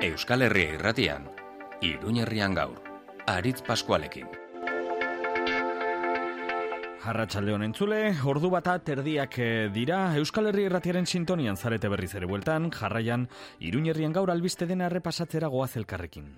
Euskal Herria irratian, Iruñerrian gaur, Aritz Paskualekin. Arratxalde honen zule, ordu bata terdiak eh, dira Euskal Herri irratiaren sintonian zarete berriz ere bueltan, jarraian, Iruñerrian gaur albiste dena errepasatzera goaz elkarrekin.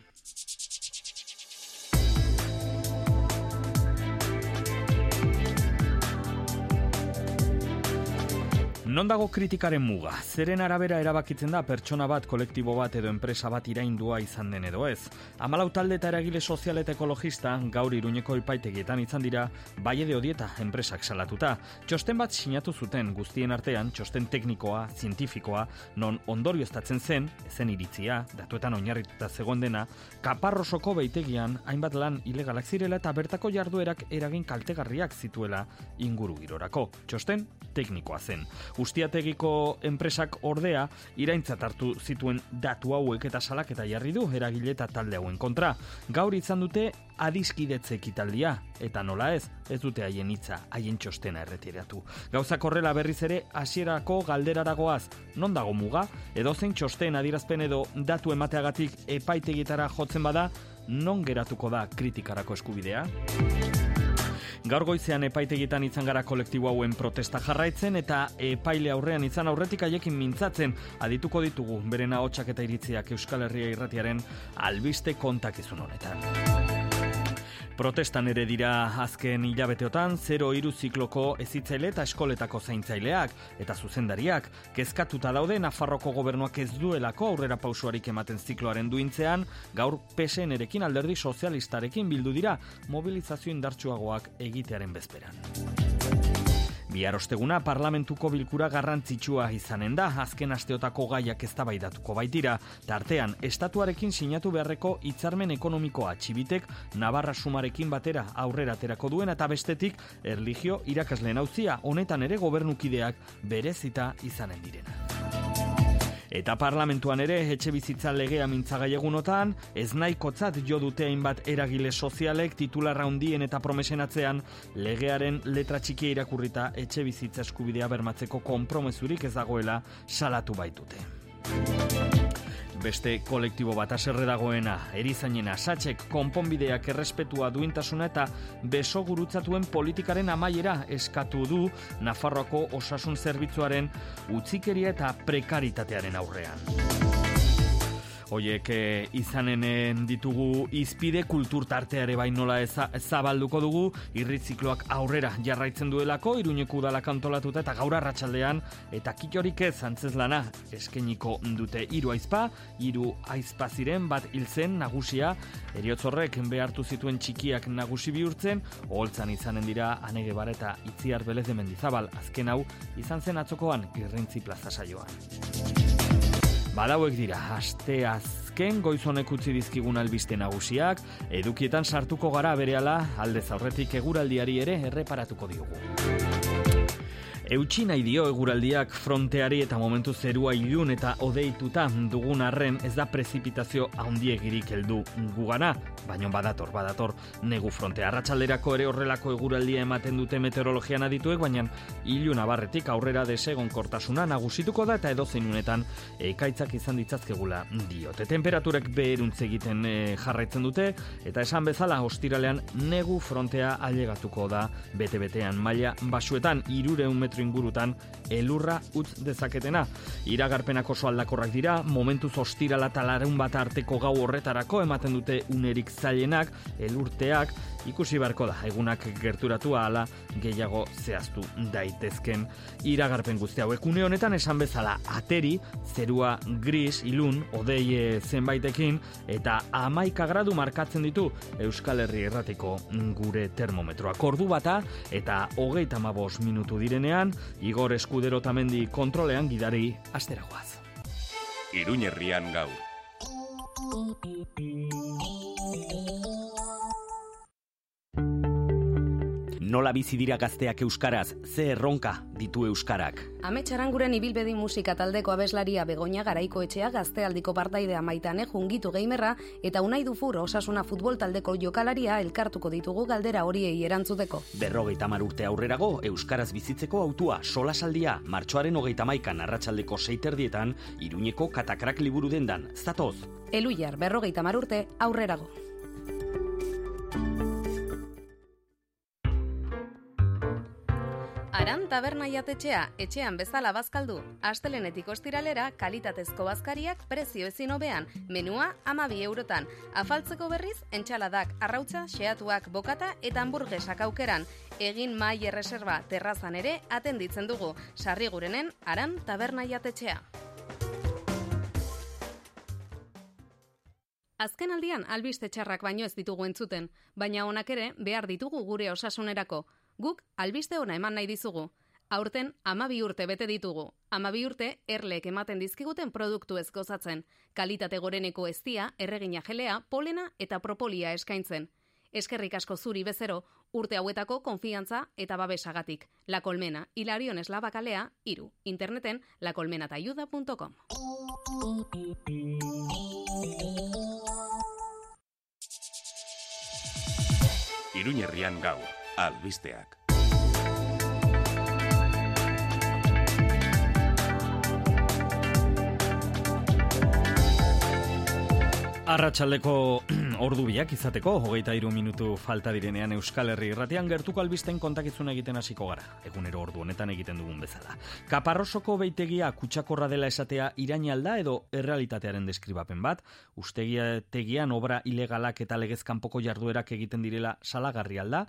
Non dago kritikaren muga? Zeren arabera erabakitzen da pertsona bat, kolektibo bat edo enpresa bat iraindua izan den edo ez? Amalau talde eta eragile sozial eta ekologista gaur iruñeko ipaitegietan izan dira bai edo dieta enpresak salatuta. Txosten bat sinatu zuten guztien artean, txosten teknikoa, zientifikoa, non ondorio estatzen zen, ezen iritzia, datuetan oinarrituta zegoen dena, kaparrosoko beitegian hainbat lan ilegalak zirela eta bertako jarduerak eragin kaltegarriak zituela inguru girorako. Txosten teknikoa zen. Ustiategiko enpresak ordea iraintzat hartu zituen datu hauek eta salak eta jarri du eragile eta talde hauen kontra. Gaur izan dute adiskidetze ekitaldia eta nola ez, ez dute haien hitza, haien txostena erretiratu. Gauzak horrela berriz ere hasierako galderaragoaz, non dago muga, edo zein txosten adirazpen edo datu emateagatik epaitegitara jotzen bada, non geratuko da kritikarako eskubidea? Gaur goizean epaitegitan izan gara kolektibo hauen protesta jarraitzen eta epaile aurrean izan aurretik haiekin mintzatzen adituko ditugu beren ahotsak eta iritziak Euskal Herria irratiaren albiste kontakizun honetan. Protestan ere dira azken hilabeteotan, zero iru zikloko ezitzaile eta eskoletako zaintzaileak eta zuzendariak, kezkatuta daude Nafarroko gobernuak ez duelako aurrera pausuarik ematen zikloaren duintzean, gaur PSN erekin alderdi sozialistarekin bildu dira mobilizazio indartsuagoak egitearen bezperan. Bihar osteguna parlamentuko bilkura garrantzitsua izanen da, azken asteotako gaiak eztabaidatuko baitira, tartean estatuarekin sinatu beharreko hitzarmen ekonomikoa txibitek Navarra sumarekin batera aurrera aterako duen eta bestetik erligio irakasleen hauzia honetan ere gobernukideak berezita izanen direna. Eta parlamentuan ere etxe bizitza legea mintzagai egunotan, ez nahikotzat jo dute hainbat eragile sozialek titularra hundien eta promesen atzean legearen letra txikia irakurrita etxe bizitza eskubidea bermatzeko konpromezurik ez dagoela salatu baitute beste kolektibo bat aserre dagoena, erizainena, satxek, konponbideak errespetua duintasuna eta beso gurutzatuen politikaren amaiera eskatu du Nafarroako osasun zerbitzuaren utzikeria eta prekaritatearen aurrean. Hoiek e, izanen eh, ditugu izpide kultur tarteare bain nola zabalduko dugu. Irritzikloak aurrera jarraitzen duelako iruñeku udalak antolatuta eta gaur arratsaldean eta kitorik ez antzez lana eskeniko dute. Hiru aizpa hiru aizpa ziren bat hiltzen nagusia. Eriotzorrek behartu zituen txikiak nagusi bihurtzen. Holtzan izanen dira anege bareta itziar belez de mendizabal. Azken hau izan zen atzokoan irrintzi plaza saioan Badauek dira, aste azken goizonek utzi dizkigun albiste nagusiak, edukietan sartuko gara berehala alde zaurretik eguraldiari ere erreparatuko diogu. Eutxi nahi dio eguraldiak fronteari eta momentu zerua ilun eta odeituta dugun arren ez da prezipitazio handiegirik heldu gugana, baino badator, badator negu frontea. Arratxalderako ere horrelako eguraldia ematen dute meteorologian adituek, baina ilun abarretik aurrera desegon kortasuna nagusituko da eta edozein unetan ekaitzak izan ditzazkegula diote. Temperaturek beheruntze egiten eh, jarraitzen dute eta esan bezala ostiralean negu frontea ailegatuko da bete-betean. Maila basuetan irureun metro ingurutan elurra utz dezaketena. Iragarpenak oso aldakorrak dira, momentu zostirala talarun bat arteko gau horretarako ematen dute unerik zailenak, elurteak, ikusi beharko da egunak gerturatu ahala gehiago zehaztu daitezken iragarpen guzti hauek une honetan esan bezala ateri zerua gris ilun odei zenbaitekin eta amaika gradu markatzen ditu Euskal Herri erratiko gure termometroa kordu bata eta hogeita mabos minutu direnean Igor Eskudero tamendi kontrolean gidari asteragoaz Iruñerrian gaur Nola bizi dira gazteak euskaraz, ze erronka ditu euskarak. Ame txaranguren ibilbedi musika taldeko abeslaria begonia garaiko etxea gaztealdiko partaidea maitane jungitu geimerra eta unai dufur osasuna futbol taldeko jokalaria elkartuko ditugu galdera horiei erantzuteko. Berrogeita urte aurrerago, euskaraz bizitzeko autua solasaldia martxoaren hogeita maikan arratsaldeko seiterdietan, iruñeko katakrak liburu dendan, zatoz. Eluiar, berrogeita urte aurrerago. Aran taberna jatetxea, etxean bezala bazkaldu. Astelenetik ostiralera, kalitatezko bazkariak prezio ezin hobean, menua amabi eurotan. Afaltzeko berriz, entxaladak, arrautza, xeatuak, bokata eta hamburguesak aukeran. Egin mai erreserba terrazan ere atenditzen dugu. Sarri gurenen, aran taberna jatetxea. Azken aldian, albiste txarrak baino ez ditugu entzuten, baina honak ere behar ditugu gure osasunerako. Guk albiste ona eman nahi dizugu. Aurten amabi urte bete ditugu. Amabi urte erlek ematen dizkiguten produktu ez gozatzen. Kalitate goreneko eztia, erregina jelea, polena eta propolia eskaintzen. Eskerrik asko zuri bezero, urte hauetako konfiantza eta babesagatik. La Colmena, Hilarion Eslabakalea, iru. Interneten, lacolmenatayuda.com. Iruñerrian gaur albisteak. Arratxaldeko ordu biak izateko, hogeita iru minutu falta direnean Euskal Herri irratian gertuko albisten kontakizun egiten hasiko gara, egunero ordu honetan egiten dugun bezala. Kaparrosoko beitegia kutsakorra dela esatea irain alda edo errealitatearen deskribapen bat, ustegia tegian obra ilegalak eta legezkanpoko jarduerak egiten direla salagarri alda,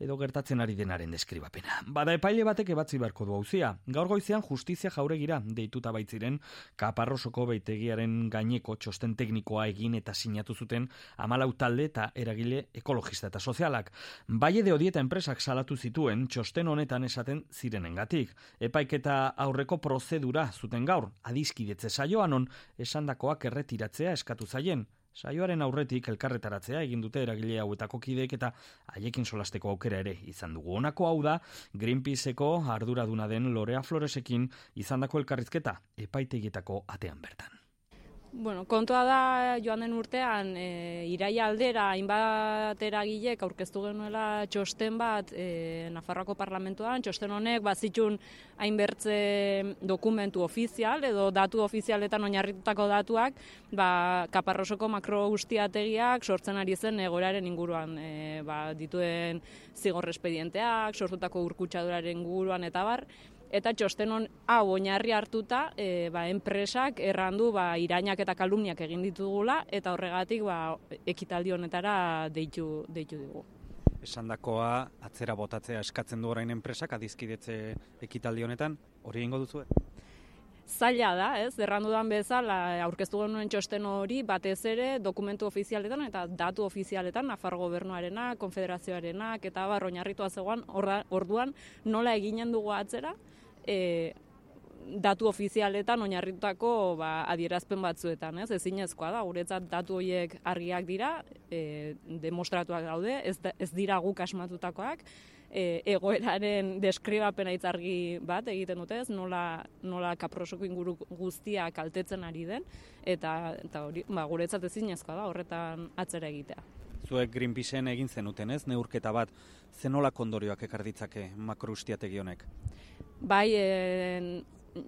edo gertatzen ari denaren deskribapena. Bada epaile batek ebatzi beharko du hauzia. Gaur goizean justizia jauregira deituta baitziren kaparrosoko beitegiaren gaineko txosten teknikoa egin eta sinatu zuten amalau talde eta eragile ekologista eta sozialak. Bai edo dieta enpresak salatu zituen txosten honetan esaten zirenengatik. Epaiketa aurreko prozedura zuten gaur, adizkidetze saioan on esandakoak erretiratzea eskatu zaien. Saioaren aurretik elkarretaratzea egin dute eragile hauetako kideek eta haiekin solasteko aukera ere izan dugu. Honako hau da Greenpeaceko arduraduna den Lorea Floresekin izandako elkarrizketa epaitegietako atean bertan. Bueno, kontua da joan den urtean e, iraia aldera hainbat eragilek aurkeztu genuela txosten bat e, Nafarroako parlamentuan, txosten honek bazitun hainbertze dokumentu ofizial edo datu ofizialetan oinarritutako datuak, ba, kaparrosoko makro guztiategiak sortzen ari zen egoraren inguruan, e, ba, dituen zigor espedienteak, sortutako urkutsaduraren inguruan eta bar, eta txosten hon hau oinarri hartuta e, ba, enpresak errandu ba, irainak eta kalumniak egin ditugula eta horregatik ba, ekitaldi honetara deitu, deitu dugu. Esandakoa atzera botatzea eskatzen du orain enpresak adizkidetze ekitaldi honetan, hori egingo duzu? Zaila da, ez, errandudan bezala, aurkeztu genuen txosten hori, batez ere, dokumentu ofizialetan eta datu ofizialetan, Nafar gobernuarena, konfederazioarena, eta barro oinarritua zegoan, orduan, nola eginen dugu atzera, e, datu ofizialetan oinarritutako ba, adierazpen batzuetan, ez? Ezinezkoa da, guretzat datu horiek argiak dira, e, demostratuak daude, ez, ez dira guk asmatutakoak, e, egoeraren deskribapena argi bat egiten dute, ez? Nola, nola kaprosoko inguru guztia kaltetzen ari den, eta, eta hori, ba, guretzat ezinezkoa da, horretan atzera egitea. Zuek Greenpeaceen egin zenuten, ez? Neurketa bat, zenola kondorioak ekarditzake makroustiategi honek? Bai, e,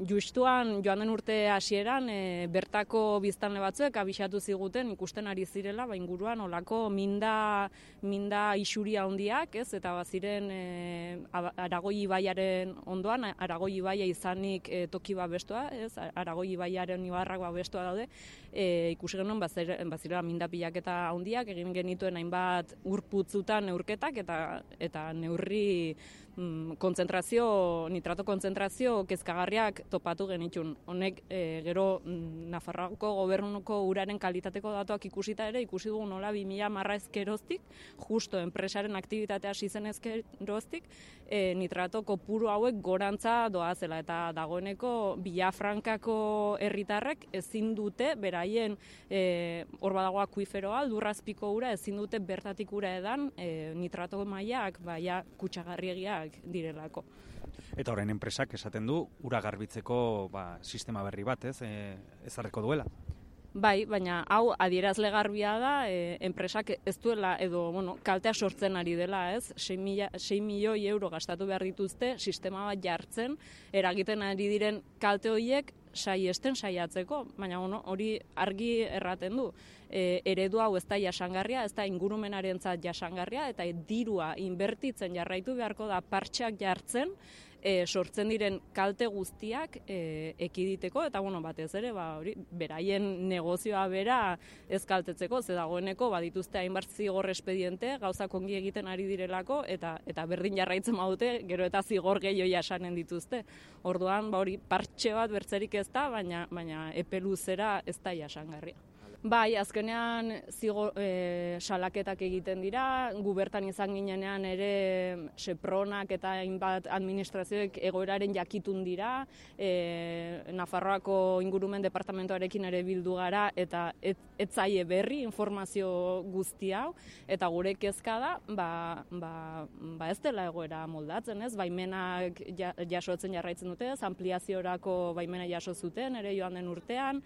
justuan joan den urte hasieran e, bertako biztanle batzuek abisatu ziguten ikusten ari zirela ba inguruan olako minda minda isuria hondiak, ez? Eta baziren e, Aragoi ibaiaren ondoan Aragoi ibaia izanik e, toki babestua, ez? Aragoi ibaiaren ibarrak babestua daude. E, ikusi genuen bazirela minda pilaketa hondiak egin genituen hainbat urputzutan neurketak eta eta neurri mm, kontzentrazio, nitrato kontzentrazio kezkagarriak topatu genitun. Honek e, gero mm, Nafarroako gobernuko uraren kalitateko datuak ikusita ere, ikusi dugu nola 2000 marra ezkeroztik, justo enpresaren aktivitatea hasi zen ezkeroztik, e, nitrato kopuru hauek gorantza doazela eta dagoeneko Bilafrankako herritarrek ezin dute beraien e, hor badago akuiferoa, lurrazpiko ura ezin dute bertatik ura edan e, nitrato mailak baia kutsagarriegiak direlako. Eta horren enpresak esaten du ura garbitzeko ba, sistema berri bat, ez? E, ezarreko duela. Bai, baina hau adierazle garbia da, e, enpresak ez duela edo, bueno, kaltea sortzen ari dela, ez? 6 milioi euro gastatu behar dituzte sistema bat jartzen, eragiten ari diren kalte horiek sai esten saiatzeko, baina bueno, hori argi erraten du. E, eredu hau ez da jasangarria, ez da ingurumenarentzat jasangarria, eta dirua inbertitzen jarraitu beharko da partxak jartzen, e, sortzen diren kalte guztiak e, ekiditeko eta bueno, batez ere, ba, hori, beraien negozioa bera ez kaltetzeko, ze dagoeneko badituzte hainbat zigor espediente, gauza kongi egiten ari direlako eta eta berdin jarraitzen badute, gero eta zigor gehiago jasanen dituzte. Orduan, ba hori, partxe bat bertzerik ez da, baina baina epe luzera ez da jasangarria. Bai, azkenean zigo, e, salaketak egiten dira, gubertan izan ginenean ere sepronak eta hainbat administrazioek egoeraren jakitun dira, e, Nafarroako ingurumen departamentoarekin ere bildu gara eta et, etzaie berri informazio guzti hau, eta gure kezka da, ba, ba, ba ez dela egoera moldatzen, ez? Baimenak jasotzen jarraitzen dute, ampliaziorako baimena jaso zuten, ere joan den urtean,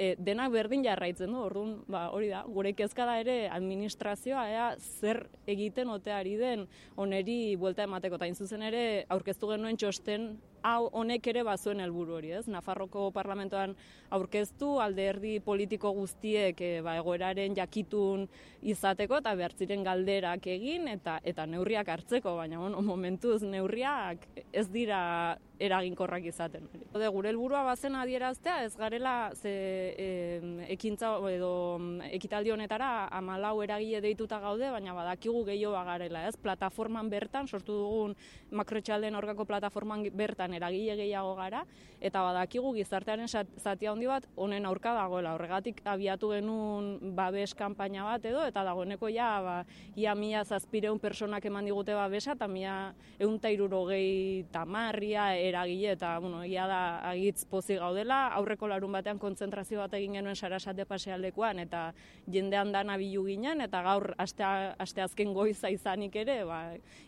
e, denak berdin jarraitzen du, orduan, ba, hori da, gure kezka da ere administrazioa, ea, zer egiten oteari den oneri buelta emateko, eta zuzen ere aurkeztu genuen txosten hau honek ere bazuen helburu hori, ez? Nafarroko parlamentoan aurkeztu alderdi politiko guztiek e, ba, egoeraren jakitun izateko eta behartziren galderak egin eta eta neurriak hartzeko, baina bueno, momentuz neurriak ez dira eraginkorrak izaten. Ode, gure helburua bazen adieraztea, ez garela ze e, ekintza edo ekitaldi honetara amalau eragile deituta gaude, baina badakigu gehiago garela, ez? Plataforman bertan, sortu dugun makrotxalden orgako plataforman bertan eragile gehiago gara, eta badakigu gizartearen zati handi bat honen aurka dagoela. Horregatik abiatu genuen babes kanpaina bat edo, eta dagoeneko ja, ba, ia mila zazpireun personak eman digute babesa, eta mila eun tairuro gehi tamarria, eragile, eta bueno, ia da agitz pozi gaudela, aurreko larun batean kontzentrazio bat egin genuen sarasate pasealdekoan, eta jendean dana bilu ginen, eta gaur aste, aste azken goiza izanik ere, ba,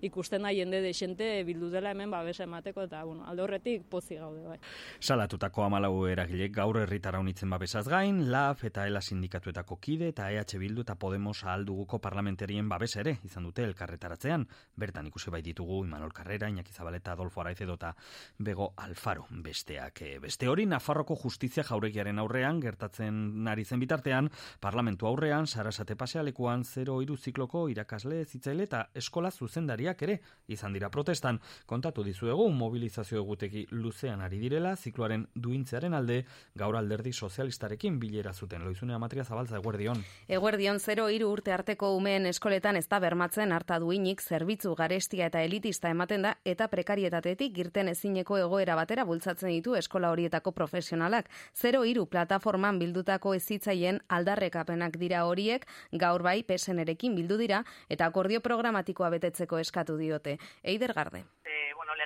ikusten da jende desente bildu dela hemen babesa emateko, eta bueno, alde horretik pozi gaude bai. Salatutako amalau eragilek gaur herritara unitzen babesaz gain, LAF eta ELA sindikatuetako kide eta EH Bildu eta Podemos ahalduguko parlamentarien babes ere izan dute elkarretaratzean. Bertan ikusi bai ditugu Imanol Carrera, Iñaki Zabaleta, Adolfo Araiz edota Bego Alfaro besteak. E, beste hori, Nafarroko justizia jauregiaren aurrean, gertatzen nari zen bitartean, parlamentu aurrean, sarasate pasealekuan, zero iru zikloko irakasle, zitzaile eta eskola zuzendariak ere izan dira protestan. Kontatu dizuegu, mobilizazio eguteki luzean ari direla, zikloaren duintzearen alde, gaur alderdi sozialistarekin bilera zuten. Loizunea matria zabaltza, eguerdion. Eguerdion, zero iru urte arteko umeen eskoletan ez da bermatzen harta duinik, zerbitzu garestia eta elitista ematen da, eta prekarietatetik girten ezineko egoera batera bultzatzen ditu eskola horietako profesionalak. Zero iru plataforman bildutako ezitzaien aldarrekapenak dira horiek, gaur bai pesenerekin bildu dira, eta akordio programatikoa betetzeko eskatu diote. Eider Garde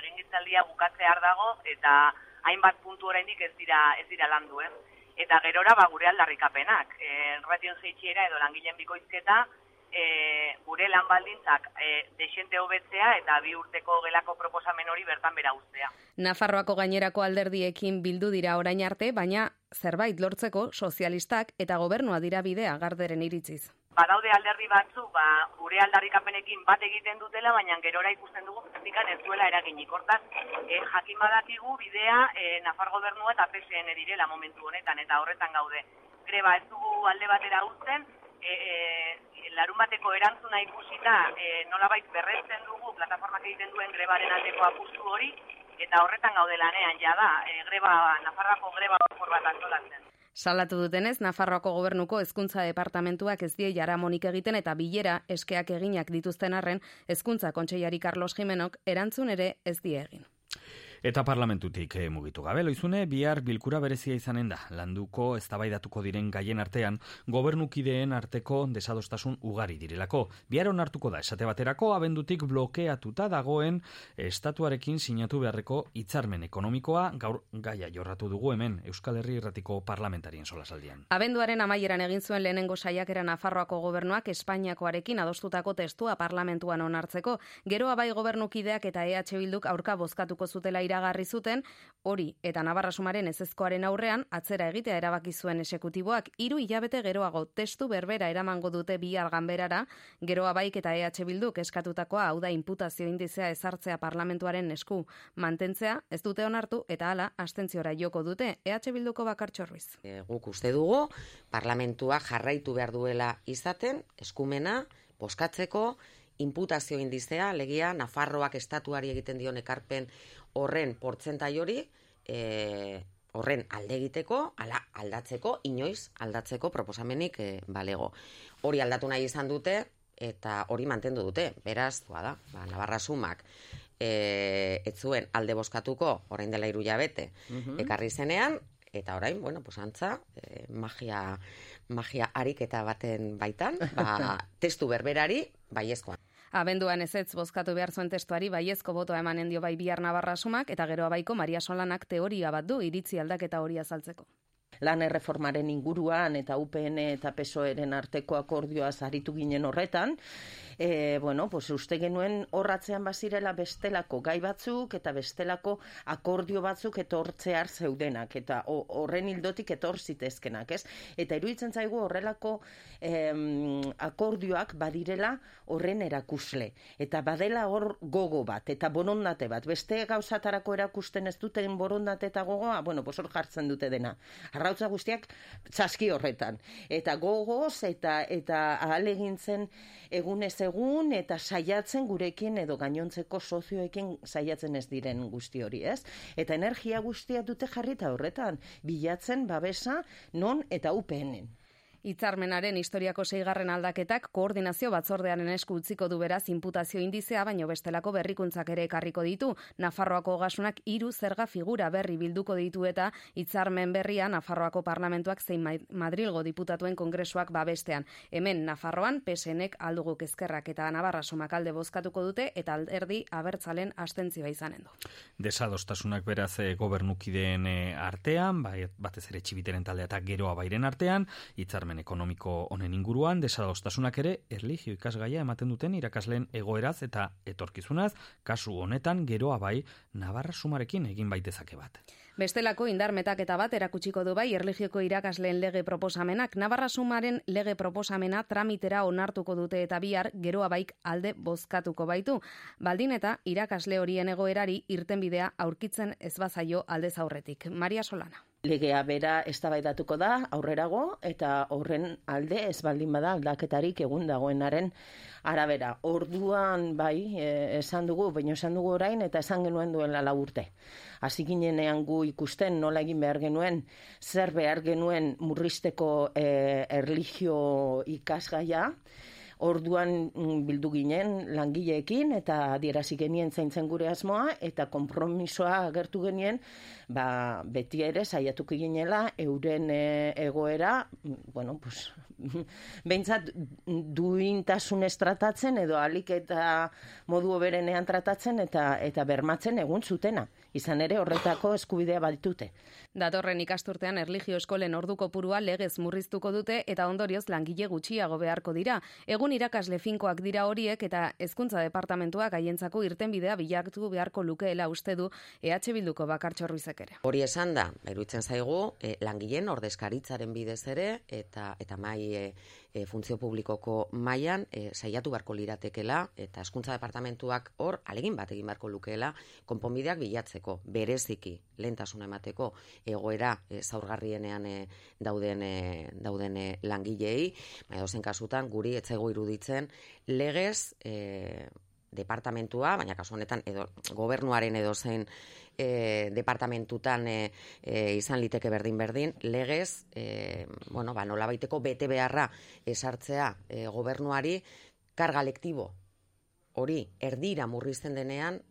legegintzaldia bukatzear dago eta hainbat puntu oraindik ez dira ez dira landu, ez? Eta gerora ba gure aldarrikapenak, eh ration jeitsiera edo langileen bikoizketa, e, gure lan baldintzak e, desente hobetzea eta bi urteko gelako proposamen hori bertan bera uztea. Nafarroako gainerako alderdiekin bildu dira orain arte, baina zerbait lortzeko sozialistak eta gobernua dira bidea garderen iritziz badaude alderdi batzu, ba, gure aldarrikapenekin bat egiten dutela, baina gerora ikusten dugu praktikan ez duela eraginik. Hortaz, e, jakin badakigu bidea e, Nafar gobernua eta PSN direla momentu honetan, eta horretan gaude. Greba ez dugu alde batera uzten, e, e, larun bateko erantzuna ikusita e, nolabait berretzen dugu plataformak egiten duen grebaren aldeko apustu hori, eta horretan gaude lanean ja da, e, greba, Nafarrako greba bat antolatzen. Salatu dutenez, Nafarroako gobernuko hezkuntza departamentuak ez die jaramonik egiten eta bilera eskeak eginak dituzten arren, hezkuntza kontseiari Carlos Jimenok erantzun ere ez die egin. Eta parlamentutik e, mugitu gabe, loizune, bihar bilkura berezia izanen da. Landuko eztabaidatuko diren gaien artean, gobernukideen arteko desadostasun ugari direlako. Bihar onartuko da, esate baterako, abendutik blokeatuta dagoen estatuarekin sinatu beharreko hitzarmen ekonomikoa, gaur gaia jorratu dugu hemen, Euskal Herri Irratiko parlamentarien solasaldian. Abenduaren amaieran egin zuen lehenengo saiakera Nafarroako gobernuak Espainiakoarekin adostutako testua parlamentuan onartzeko, geroa bai gobernukideak eta EH Bilduk aurka bozkatuko zutela iragarri zuten, hori eta Navarra sumaren ezezkoaren aurrean atzera egitea erabaki zuen esekutiboak hiru hilabete geroago testu berbera eramango dute bi alganberara, geroa baik eta EH Bilduk eskatutakoa hau da imputazio indizea ezartzea parlamentuaren esku mantentzea, ez dute onartu eta hala astentziora joko dute EH Bilduko bakartxorriz. E, guk uste dugu parlamentua jarraitu behar duela izaten eskumena boskatzeko imputazio indizea, legia, Nafarroak estatuari egiten dion ekarpen horren portzentai hori e, horren alde egiteko, ala aldatzeko, inoiz aldatzeko proposamenik e, balego. Hori aldatu nahi izan dute, eta hori mantendu dute, beraz, da, ba, Navarra sumak, e, ez zuen alde boskatuko, orain dela iru jabete, mhm. ekarri zenean, eta orain, bueno, pues antza, e, magia, magia ariketa baten baitan, ba, testu berberari, baiezkoan. Abenduan ez ez bozkatu behar zuen testuari baiezko botoa emanen dio bai bihar nabarra sumak eta gero abaiko Maria Solanak teoria bat du iritzi aldaketa hori azaltzeko. Lan erreformaren inguruan eta UPN eta PSOEren arteko akordioa zaritu ginen horretan, e, bueno, pues uste genuen horratzean bazirela bestelako gai batzuk eta bestelako akordio batzuk etortzear zeudenak eta horren hildotik etor zitezkenak, ez? Eta iruditzen zaigu horrelako em, akordioak badirela horren erakusle eta badela hor gogo bat eta borondate bat. Beste gauzatarako erakusten ez duten borondate eta gogoa, bueno, pues hor jartzen dute dena. Arrautza guztiak txaski horretan. Eta gogoz eta eta ahalegintzen egunez egun eta saiatzen gurekin edo gainontzeko sozioekin saiatzen ez diren guzti hori, ez? Eta energia guztia dute jarrita horretan, bilatzen babesa non eta UPNen. Hitzarmenaren historiako seigarren aldaketak koordinazio batzordearen esku utziko du beraz inputazio indizea, baino bestelako berrikuntzak ere ekarriko ditu. Nafarroako gasunak hiru zerga figura berri bilduko ditu eta hitzarmen berria Nafarroako parlamentuak zein Madrilgo diputatuen kongresuak babestean. Hemen Nafarroan PSNek alduguk ezkerrak eta Navarra somakalde bozkatuko dute eta alderdi abertzalen astentzioa izanen du. Desadostasunak beraz e, gobernukideen eh, artean, bai, batez ere txibiteren taldea eta geroa bairen artean, hitzarmen ekonomiko honen inguruan desadostasunak ere erlijio ikasgaia ematen duten irakasleen egoeraz eta etorkizunaz, kasu honetan geroa bai Navarra sumarekin egin baitezake bat. Bestelako indar metaketa bat erakutsiko du bai erlijioko irakasleen lege proposamenak Navarra sumaren lege proposamena tramitera onartuko dute eta bihar geroa baik alde bozkatuko baitu. Baldin eta irakasle horien egoerari irtenbidea aurkitzen ez bazaio alde zaurretik. Maria Solana legea bera eztabaidatuko da aurrerago eta horren alde ez baldin bada aldaketarik egun dagoenaren arabera. Orduan bai, e, esan dugu, baina esan dugu orain eta esan genuen duela la urte. Hasi ginenean gu ikusten nola egin behar genuen, zer behar genuen murristeko e, erlijio ikasgaia, Orduan mm, bildu ginen langileekin eta adierazi genien zaintzen gure asmoa eta konpromisoa agertu genien ba, beti ere saiatuko ginela euren e, egoera bueno, pues, behintzat duintasun tratatzen edo alik eta modu oberenean tratatzen eta eta bermatzen egun zutena. Izan ere horretako eskubidea baditute. Datorren ikasturtean erligio eskolen orduko purua legez murriztuko dute eta ondorioz langile gutxiago beharko dira. Egun irakasle finkoak dira horiek eta hezkuntza departamentuak haientzako irtenbidea bilartu beharko lukeela uste du EH Bilduko bakartxorruizek ere. Hori esan da, iruditzen zaigu, e, langileen ordezkaritzaren bidez ere eta eta mai e, e, funtzio publikoko mailan e, saiatu beharko liratekela eta hezkuntza departamentuak hor alegin bat egin beharko lukeela konponbideak bilatzeko bereziki lehentasuna emateko egoera e, zaurgarrienean e, dauden e, dauden langilei baina dozen kasutan guri etzego iruditzen legez e, departamentua, baina kasu honetan edo gobernuaren edo zen e, departamentutan e, e, izan liteke berdin berdin, legez, e, bueno, ba, nola baiteko bete beharra esartzea e, gobernuari karga lektibo hori erdira murrizten denean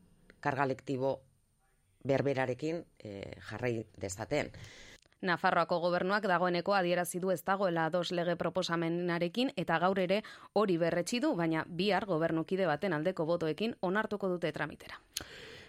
karga lektibo berberarekin e, jarrai dezaten. Nafarroako gobernuak dagoeneko adierazi du ez dagoela dos lege proposamenarekin eta gaur ere hori berretsi du, baina bihar gobernukide baten aldeko botoekin onartuko dute tramitera.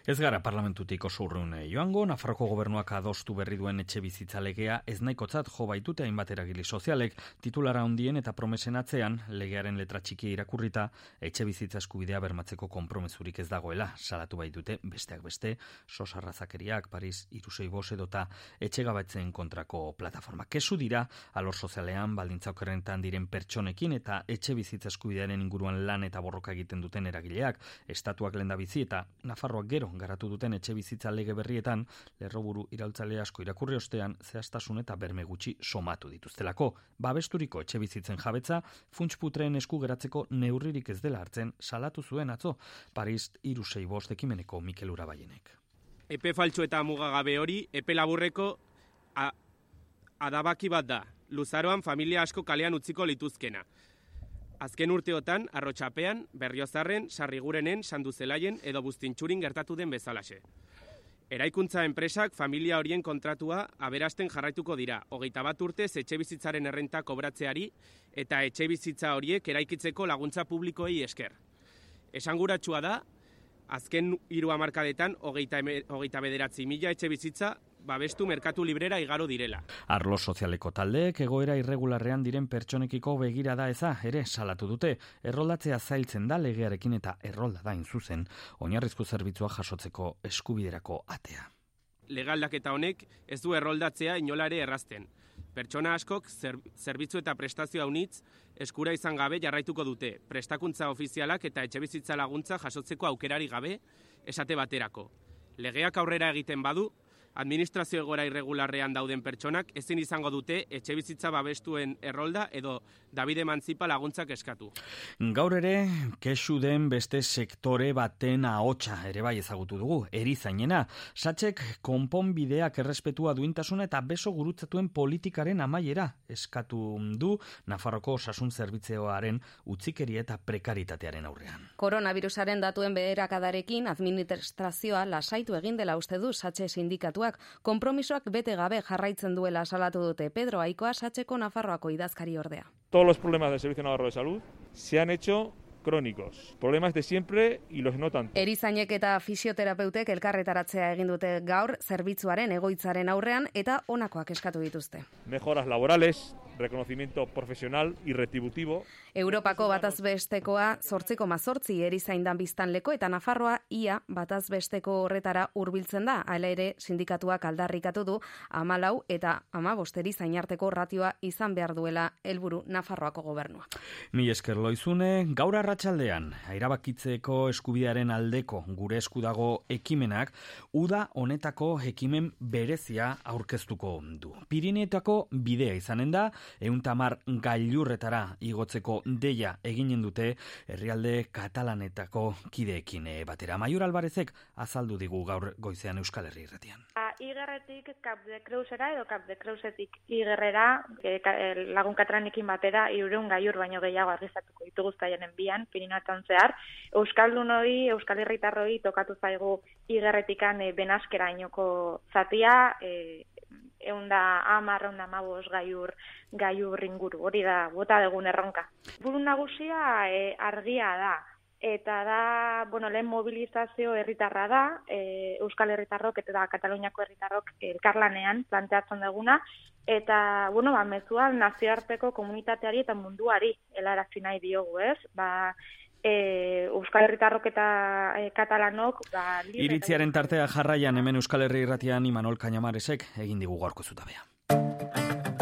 Ez gara parlamentutik oso urrun joango, Nafarroko gobernuak adostu berri duen etxe bizitza legea ez nahikotzat jo baitute hainbat eragili sozialek, titulara handien eta promesen atzean, legearen letra txiki irakurrita, etxe bizitza eskubidea bermatzeko konpromezurik ez dagoela, salatu baitute besteak beste, sosarrazakeriak, Paris, irusei bos edota etxe gabatzen kontrako plataforma. Kesu dira, alor sozialean, baldintza okerrentan diren pertsonekin eta etxe bizitza eskubidearen inguruan lan eta borroka egiten duten eragileak, estatuak lenda bizi eta Nafarroak gero garatu duten etxe bizitza lege berrietan, lerroburu iraultzale asko irakurri ostean, zehaztasun eta berme gutxi somatu dituztelako. Babesturiko etxe bizitzen jabetza, funtsputreen esku geratzeko neurririk ez dela hartzen salatu zuen atzo, Paris irusei bost ekimeneko Mikel Urabaienek. Epe faltsu eta mugagabe hori, epe laburreko adabaki bat da. Luzaroan familia asko kalean utziko lituzkena. Azken urteotan, arrotxapean, berriozarren, sarrigurenen, sanduzelaien edo bustintxurin gertatu den bezalaxe. Eraikuntza enpresak familia horien kontratua aberasten jarraituko dira, hogeita bat urtez etxe bizitzaren errenta kobratzeari eta etxe bizitza horiek eraikitzeko laguntza publikoei esker. Esanguratsua da, azken hiru hamarkadetan hogeita, hogeita bederatzi mila etxe bizitza babestu merkatu librera igaro direla. Arlo sozialeko taldeek egoera irregularrean diren pertsonekiko begira da eza, ere salatu dute, erroldatzea zailtzen da legearekin eta errolda da inzuzen, oinarrizko zerbitzua jasotzeko eskubiderako atea. Legaldak eta honek ez du erroldatzea inolare errazten. Pertsona askok zerbitzu eta prestazioa unitz eskura izan gabe jarraituko dute, prestakuntza ofizialak eta etxebizitza laguntza jasotzeko aukerari gabe esate baterako. Legeak aurrera egiten badu, administrazio egora irregularrean dauden pertsonak ezin izango dute etxe bizitza babestuen errolda edo Davide Mantzipa laguntzak eskatu. Gaur ere, kesu den beste sektore baten ahotsa ere bai ezagutu dugu, erizainena. Satxek konponbideak errespetua duintasuna eta beso gurutzatuen politikaren amaiera eskatu du Nafarroko osasun zerbitzeoaren utzikeri eta prekaritatearen aurrean. Koronavirusaren datuen beherakadarekin administrazioa lasaitu egin dela uste du Satxe sindikatua konpromisoak konpromisoak bete gabe jarraitzen duela salatu dute Pedro Aikoa Satxeko Nafarroako idazkari ordea. Todos los problemas del Servicio Navarro de Salud se han hecho crónicos. Problemas de siempre y los no tanto. Erizainek eta fisioterapeutek elkarretaratzea egin dute gaur zerbitzuaren egoitzaren aurrean eta honakoak eskatu dituzte. Mejoras laborales, reconocimiento profesional y retributivo. Europako bataz bestekoa zortziko mazortzi erizaindan biztanleko eta Nafarroa ia bataz besteko horretara hurbiltzen da. Hala ere sindikatuak aldarrikatu du amalau eta ama bosteri zainarteko ratioa izan behar duela helburu Nafarroako gobernua. Mi esker loizune, gaur arratsaldean erabakitzeko eskubidearen aldeko gure eskudago ekimenak, uda honetako ekimen berezia aurkeztuko du. Pirineetako bidea izanen da, euntamar gailurretara igotzeko deia eginen dute herrialde katalanetako kideekin eh, batera. Maior Albarezek azaldu digu gaur goizean Euskal Herri irratian. Igerretik kap de kreuzera edo kap de kreuzetik igerrera e, lagun katranekin batera iurun gaiur baino gehiago argizatuko ditugu zaienen bian, pirinatan zehar. Euskaldun hori, Euskal Herritarroi tokatu zaigu igerretikan e, benaskera inoko zatia, e, eunda amar, eunda mabos gaiur, gaiur inguru, hori da, bota degun erronka. Buru nagusia e, argia da, eta da, bueno, lehen mobilizazio herritarra da, e, Euskal Herritarrok eta da Kataluniako herritarrok elkarlanean planteatzen duguna, eta, bueno, ba, mezuan nazioarteko komunitateari eta munduari helarazi nahi diogu, ez? Ba, e, Euskal Herritarrok eta e, Katalanok ba, Iritziaren tartea jarraian hemen Euskal Herri irratian Imanol Kainamaresek egin digu gorko zutabea.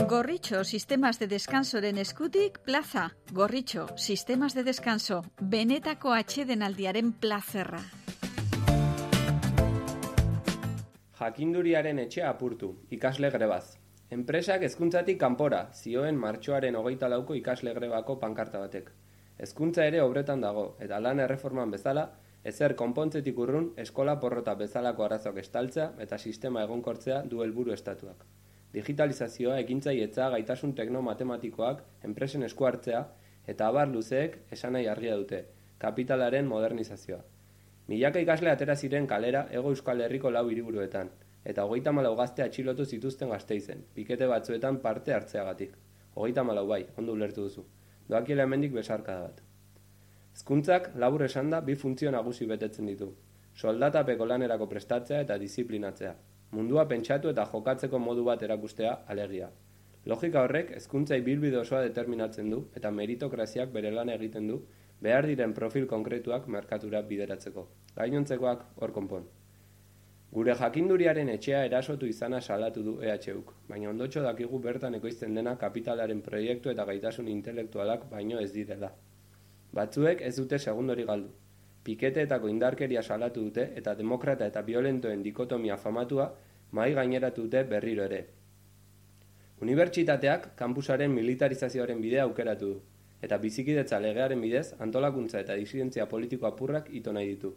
Gorritxo, sistemas de descansoren eskutik, plaza. Gorritxo, sistemas de descanso, benetako atxeden aldiaren plazerra. Jakinduriaren etxea apurtu, ikasle grebaz. Enpresak ezkuntzatik kanpora, zioen martxoaren hogeita lauko ikasle grebako pankarta batek. Hezkuntza ere obretan dago, eta lan erreforman bezala, ezer konpontzetik urrun eskola porrota bezalako arazoak estaltzea eta sistema egonkortzea du helburu estatuak. Digitalizazioa, ekintzaietza, gaitasun tekno-matematikoak, enpresen esku hartzea, eta abar luzeek esan nahi argia dute, kapitalaren modernizazioa. Milaka ikasle atera ziren kalera ego euskal herriko lau hiriburuetan, eta hogeita malau gazte atxilotu zituzten gazteizen, pikete batzuetan parte hartzeagatik. Hogeita malau bai, ondo ulertu duzu. Doakiela hemendik besarka bat. Zkuntzak, labur esan da, bi funtzio nagusi betetzen ditu. Soldatapeko lanerako prestatzea eta disiplinatzea. Mundua pentsatu eta jokatzeko modu bat erakustea alegia. Logika horrek, hezkuntzai bilbide osoa determinatzen du eta meritokraziak bere lan egiten du behar diren profil konkretuak merkatura bideratzeko. Gainontzekoak hor konpon. Gure jakinduriaren etxea erasotu izana salatu du EHUk, baina ondotxo dakigu bertan ekoizten dena kapitalaren proiektu eta gaitasun intelektualak baino ez direla. Batzuek ez dute segundori galdu. Piketeetako indarkeria salatu dute eta demokrata eta violentoen dikotomia famatua mai gaineratu dute berriro ere. Unibertsitateak kampusaren militarizazioaren bidea aukeratu du eta bizikidetza legearen bidez antolakuntza eta disidentzia politiko apurrak ito nahi ditu.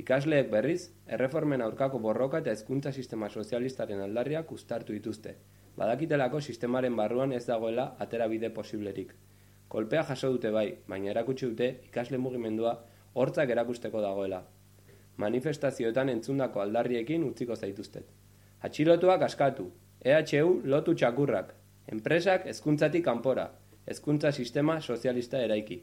Ikasleek berriz, erreformen aurkako borroka eta hezkuntza sistema sozialistaren aldarriak ustartu dituzte. Badakitelako sistemaren barruan ez dagoela atera bide posiblerik. Kolpea jaso dute bai, baina erakutsi dute ikasle mugimendua hortzak erakusteko dagoela. Manifestazioetan entzundako aldarriekin utziko zaituztet. Atxilotuak askatu, EHU lotu txakurrak, enpresak hezkuntzatik kanpora, hezkuntza sistema sozialista eraiki.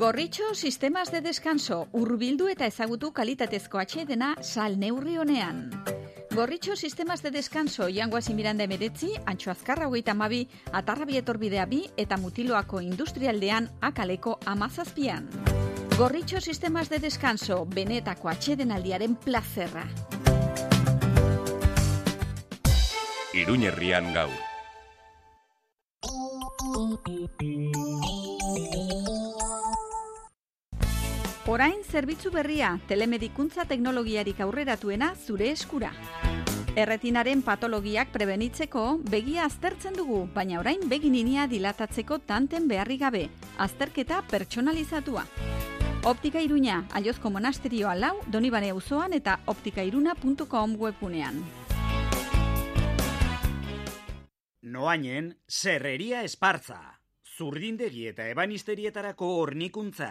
Gorritxo sistemas de descanso urbildu eta ezagutu kalitatezko atxedena sal neurri honean. Gorritxo sistemas de descanso jangoaz imiranda emeretzi, antxo azkarra hogeita mabi, atarrabi etorbidea bi eta mutiloako industrialdean akaleko amazazpian. Gorritxo sistemas de descanso benetako atxedenaldiaren plazerra. Iruñerrian gaur. Orain zerbitzu berria, telemedikuntza teknologiarik aurreratuena zure eskura. Erretinaren patologiak prebenitzeko begia aztertzen dugu, baina orain begininia dilatatzeko tanten beharri gabe, azterketa pertsonalizatua. Optika Iruña, Aiozko Monasterioa lau, Donibane auzoan eta optikairuna.com webunean. Noainen, serreria espartza. Zurdindegi eta ebanisterietarako hornikuntza.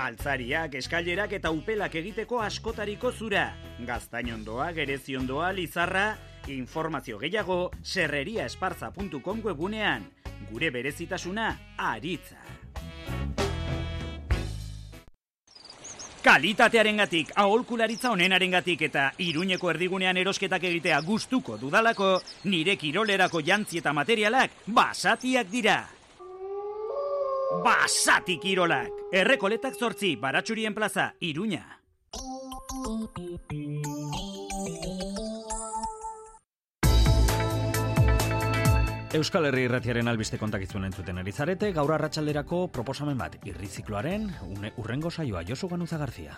Altzariak, eskailerak eta upelak egiteko askotariko zura. Gaztainondoa, gereziondoa, lizarra, informazio gehiago serreriaesparza.com webunean. Gure berezitasuna, aritza. Kalitatearen gatik, aholkularitza onenaren gatik eta iruñeko erdigunean erosketak egitea gustuko dudalako, nire kirolerako jantzi eta materialak basatiak dira. Basati kirolak! Errekoletak zortzi, baratxurien plaza, iruña. Euskal Herri irratiaren albiste kontakizuen entzuten erizarete, gaur arratsalderako proposamen bat, irrizikloaren, une, urrengo saioa, Josu Ganuza Garzia.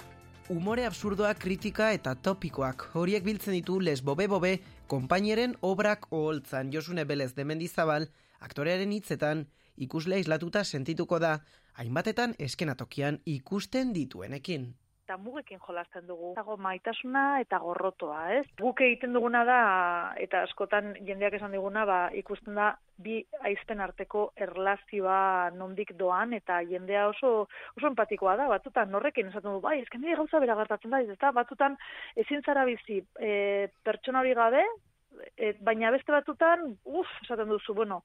Umore absurdoa, kritika eta topikoak, horiek biltzen ditu les bobe-bobe, konpainieren obrak oholtzan. Josune Belez de Mendizabal, aktorearen hitzetan, ikuslea islatuta sentituko da, hainbatetan eskenatokian ikusten dituenekin eta mugekin jolasten dugu. Dago maitasuna eta gorrotoa, ez? Guk egiten duguna da, eta askotan jendeak esan diguna, ba, ikusten da, bi aizten arteko erlazioa nondik doan, eta jendea oso, oso empatikoa da, batzutan norrekin esaten du, bai, ezken nire gauza bera gertatzen da, eta batzutan ezin zara bizi e, pertsona hori gabe, e, baina beste batzutan, uf, esaten duzu, bueno,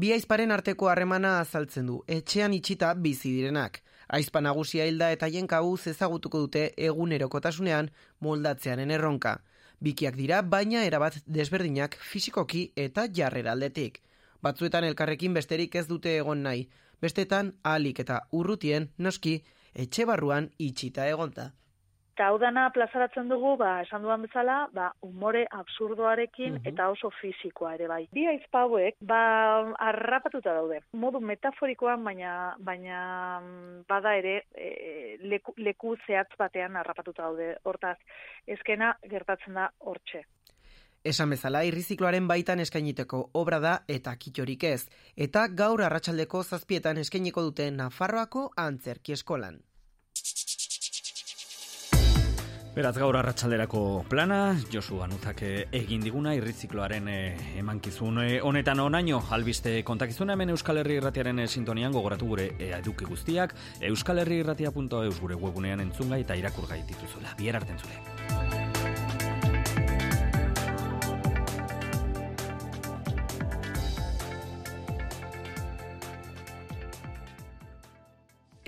Bi aizparen arteko harremana azaltzen du, etxean itxita bizi direnak. Aizpa nagusia hilda eta jen kabuz ezagutuko dute egunerokotasunean moldatzearen erronka. Bikiak dira, baina erabat desberdinak fisikoki eta jarrera aldetik. Batzuetan elkarrekin besterik ez dute egon nahi, bestetan ahalik eta urrutien noski etxe barruan itxita egonta. Eta hau dana plazaratzen dugu, ba, esan duan bezala, ba, umore absurdoarekin Mhm. eta oso fisikoa ere bai. Bi aizpauek, ba, harrapatuta daude. Modu metaforikoan, baina, baina mm, bada ere e, leku, leku zehatz batean harrapatuta daude. Hortaz, ezkena gertatzen da hortxe. Esan bezala, irrizikloaren baitan eskainiteko obra da eta kitxorik ez, eta gaur arratsaldeko zazpietan eskainiko dute Nafarroako antzerki eskolan. Beraz gaur arratsalderako plana, Josu Anuzak egin diguna irrizikloaren eh, emankizun eh, honetan onaino albiste kontakizuna hemen Euskal Herri Irratiaren eh, sintonian gogoratu gure eh, eduki guztiak euskalherriirratia.eus gure webunean entzungai eta irakurgai dituzuela. Bier arten zule.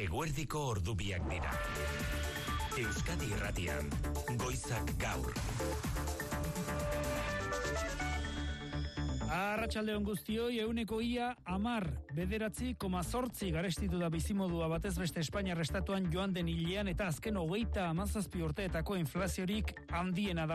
Eguerdiko ordubiak dira. Euskadi Irratian, Goizak Gaur. Arratxalde on guztioi, euneko ia amar, bederatzi, koma zortzi garestitu da bizimodua batez beste Espainiar estatuan joan den hilean eta azken hogeita amazazpi urteetako inflaziorik handiena da.